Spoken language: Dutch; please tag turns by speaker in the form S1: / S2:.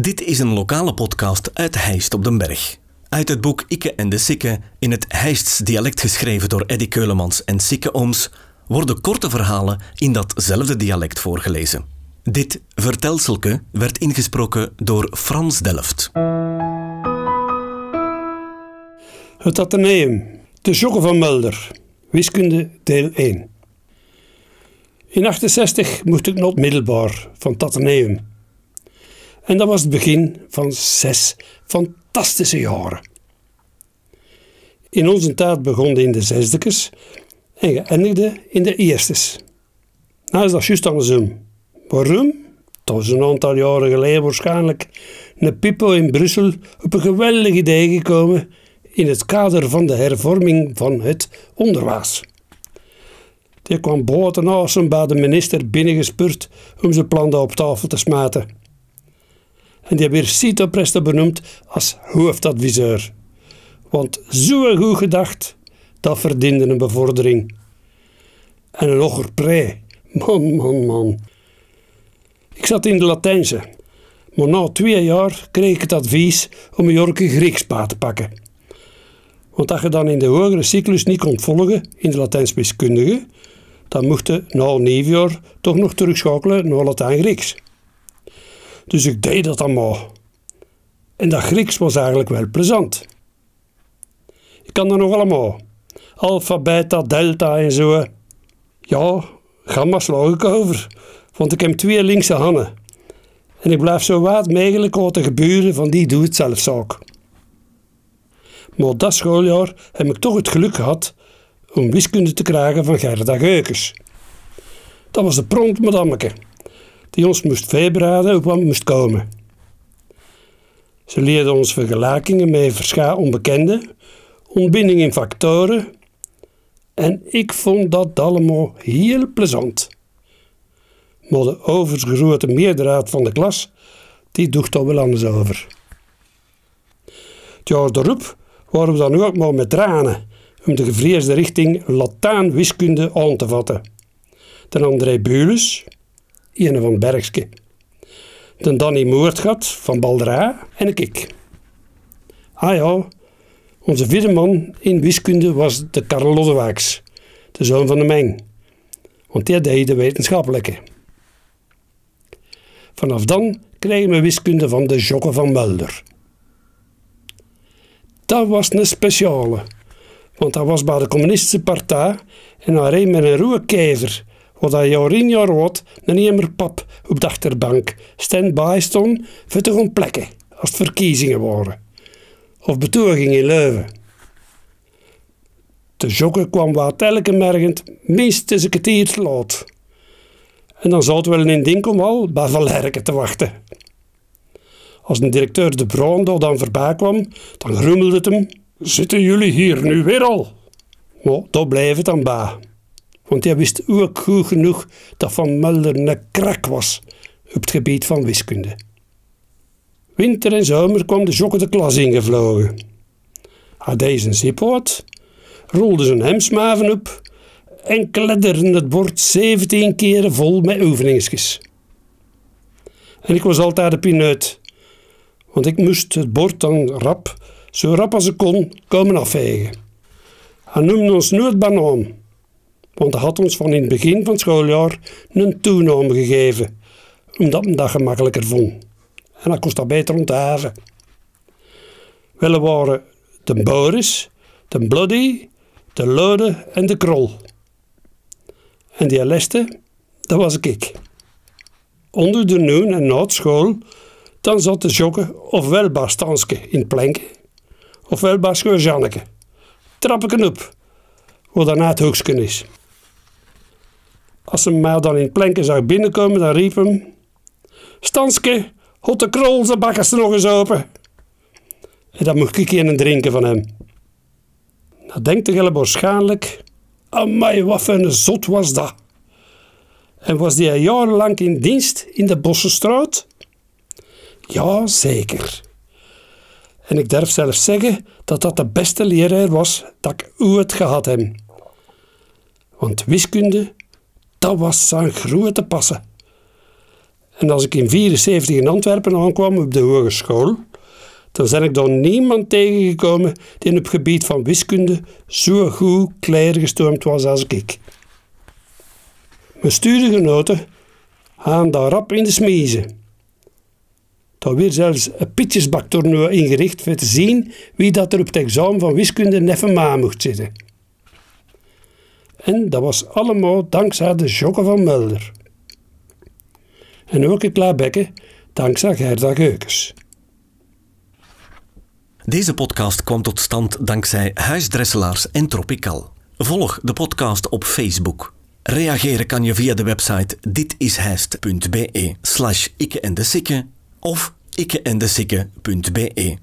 S1: Dit is een lokale podcast uit Heist op den Berg. Uit het boek Ikke en de Sikke, in het Heists dialect geschreven door Eddy Keulemans en Sikke Ooms, worden korte verhalen in datzelfde dialect voorgelezen. Dit vertelselke werd ingesproken door Frans Delft.
S2: Het Atheneum, de Jogge van Mulder, wiskunde deel 1. In 68 moest ik het middelbaar van het Atheneum. En dat was het begin van zes fantastische jaren. In onze tijd begon in de zesdekes en geëindigde in de eerstes. Nou is dat juist andersom. Waarom? Dat was een aantal jaren geleden waarschijnlijk een Pippo in Brussel op een geweldig idee gekomen in het kader van de hervorming van het onderwijs. Die kwam boven bij de minister binnengespurt om zijn plan op tafel te smaten. En die werd Cito Presto benoemd als hoofdadviseur. Want zo goed gedacht, dat verdiende een bevordering. En een pre. Man, man, man. Ik zat in de Latijnse. Maar na twee jaar kreeg ik het advies om een Jorke Griekspa te pakken. Want als je dan in de hogere cyclus niet kon volgen in de Latijns wiskundige, dan mocht je na een nieuw jaar toch nog terugschakelen naar Latijn-Grieks. Dus ik deed dat allemaal. En dat Grieks was eigenlijk wel plezant. Ik kan dat nog allemaal. Alpha, beta, delta en zo. Ja, gamma slag ik over. Want ik heb twee linkse handen. En ik blijf zo wat mogelijk gebeuren van die doe-het-zelf-zaak. Maar dat schooljaar heb ik toch het geluk gehad om wiskunde te krijgen van Gerda Geukes. Dat was de prompt madammeke, die ons moest voorbereiden op wat moest komen. Ze leerde ons vergelijkingen met verschillende onbekenden, ontbinding in factoren en ik vond dat allemaal heel plezant. Maar de overgrote meerderheid van de klas, die doet toch wel anders over. Het jaar erop waren we dan ook maar met tranen om de gevreesde richting Latijn-wiskunde aan te vatten. De André Bules, een van Bergske. De Danny Moordgat van Baldera en ik. Ah ja, onze vierde man in wiskunde was de Karel Loddewaaks, de zoon van de Meng. Want die deed de wetenschappelijke. Vanaf dan kregen we wiskunde van de Jokke van Mulder. Dat was een speciale, want dat was bij de communistische partij en hij reed met een ruwe kever, wat in jaar wat een emmer pap op de achterbank stand-by stond voor te gaan plekken als het verkiezingen waren. Of betogingen in Leuven. De jokke kwam wat elke mergend minstens een te laat. En dan zaten we in een dinkelmal bij Valerken te wachten. Als een directeur de Brando dan voorbij kwam, dan grummelde het hem: Zitten jullie hier nu weer al? Maar dat bleef het dan bij. Want hij wist ook goed genoeg dat Van Mulder een krak was op het gebied van wiskunde. Winter en zomer kwam de jokke de klas ingevlogen. Hij deed zijn uit, rolde zijn hemsmaven op en kledderde het bord 17 keren vol met oefeningsjes. En ik was altijd de pineut, want ik moest het bord dan rap, zo rap als ik kon, komen afvegen. Hij noemde ons nooit banaan, want hij had ons van in het begin van het schooljaar een toename gegeven, omdat hij dat gemakkelijker vond. En dat kost dat beter onthaven. Wel waren de Boris, de Bloody, de Lode en de Krol. En die leste, dat was ik. Onder de noon en na dan zat de jokke ofwel bij Stanske in Plenken, ofwel bij Scheurjanneke. Trap ik een op, waar daarna het hoeksken is. Als ze mij dan in Plenken zag binnenkomen, dan riep hem... Stanske, hot de krol zijn bakkers nog eens open. En dan mocht ik een drinken van hem. Dan denkt de waarschijnlijk... Amai, wat een zot was dat. En was die jarenlang in dienst in de Bossenstraat? Ja, zeker. En ik durf zelfs zeggen dat dat de beste leraar was dat ik ooit gehad heb. Want wiskunde, dat was zijn grote passen. En als ik in 74 in Antwerpen aankwam op de hogeschool, dan ben ik daar niemand tegengekomen die op het gebied van wiskunde zo goed klaargestoomd was als ik. Mijn studiegenoten gaan daar rap in de smiezen. Daar werd zelfs een pitjesbaktoernooi ingericht om te zien wie dat er op het examen van wiskunde neffen ma mocht zitten. En dat was allemaal dankzij de Jokke van Mulder. En ook een klaarbekken dankzij Gerda Geukes.
S1: Deze podcast kwam tot stand dankzij Huisdresselaars en Tropical. Volg de podcast op Facebook. Reageren kan je via de website ditishijst.be slash ikke en de of ikkeendesikke.be.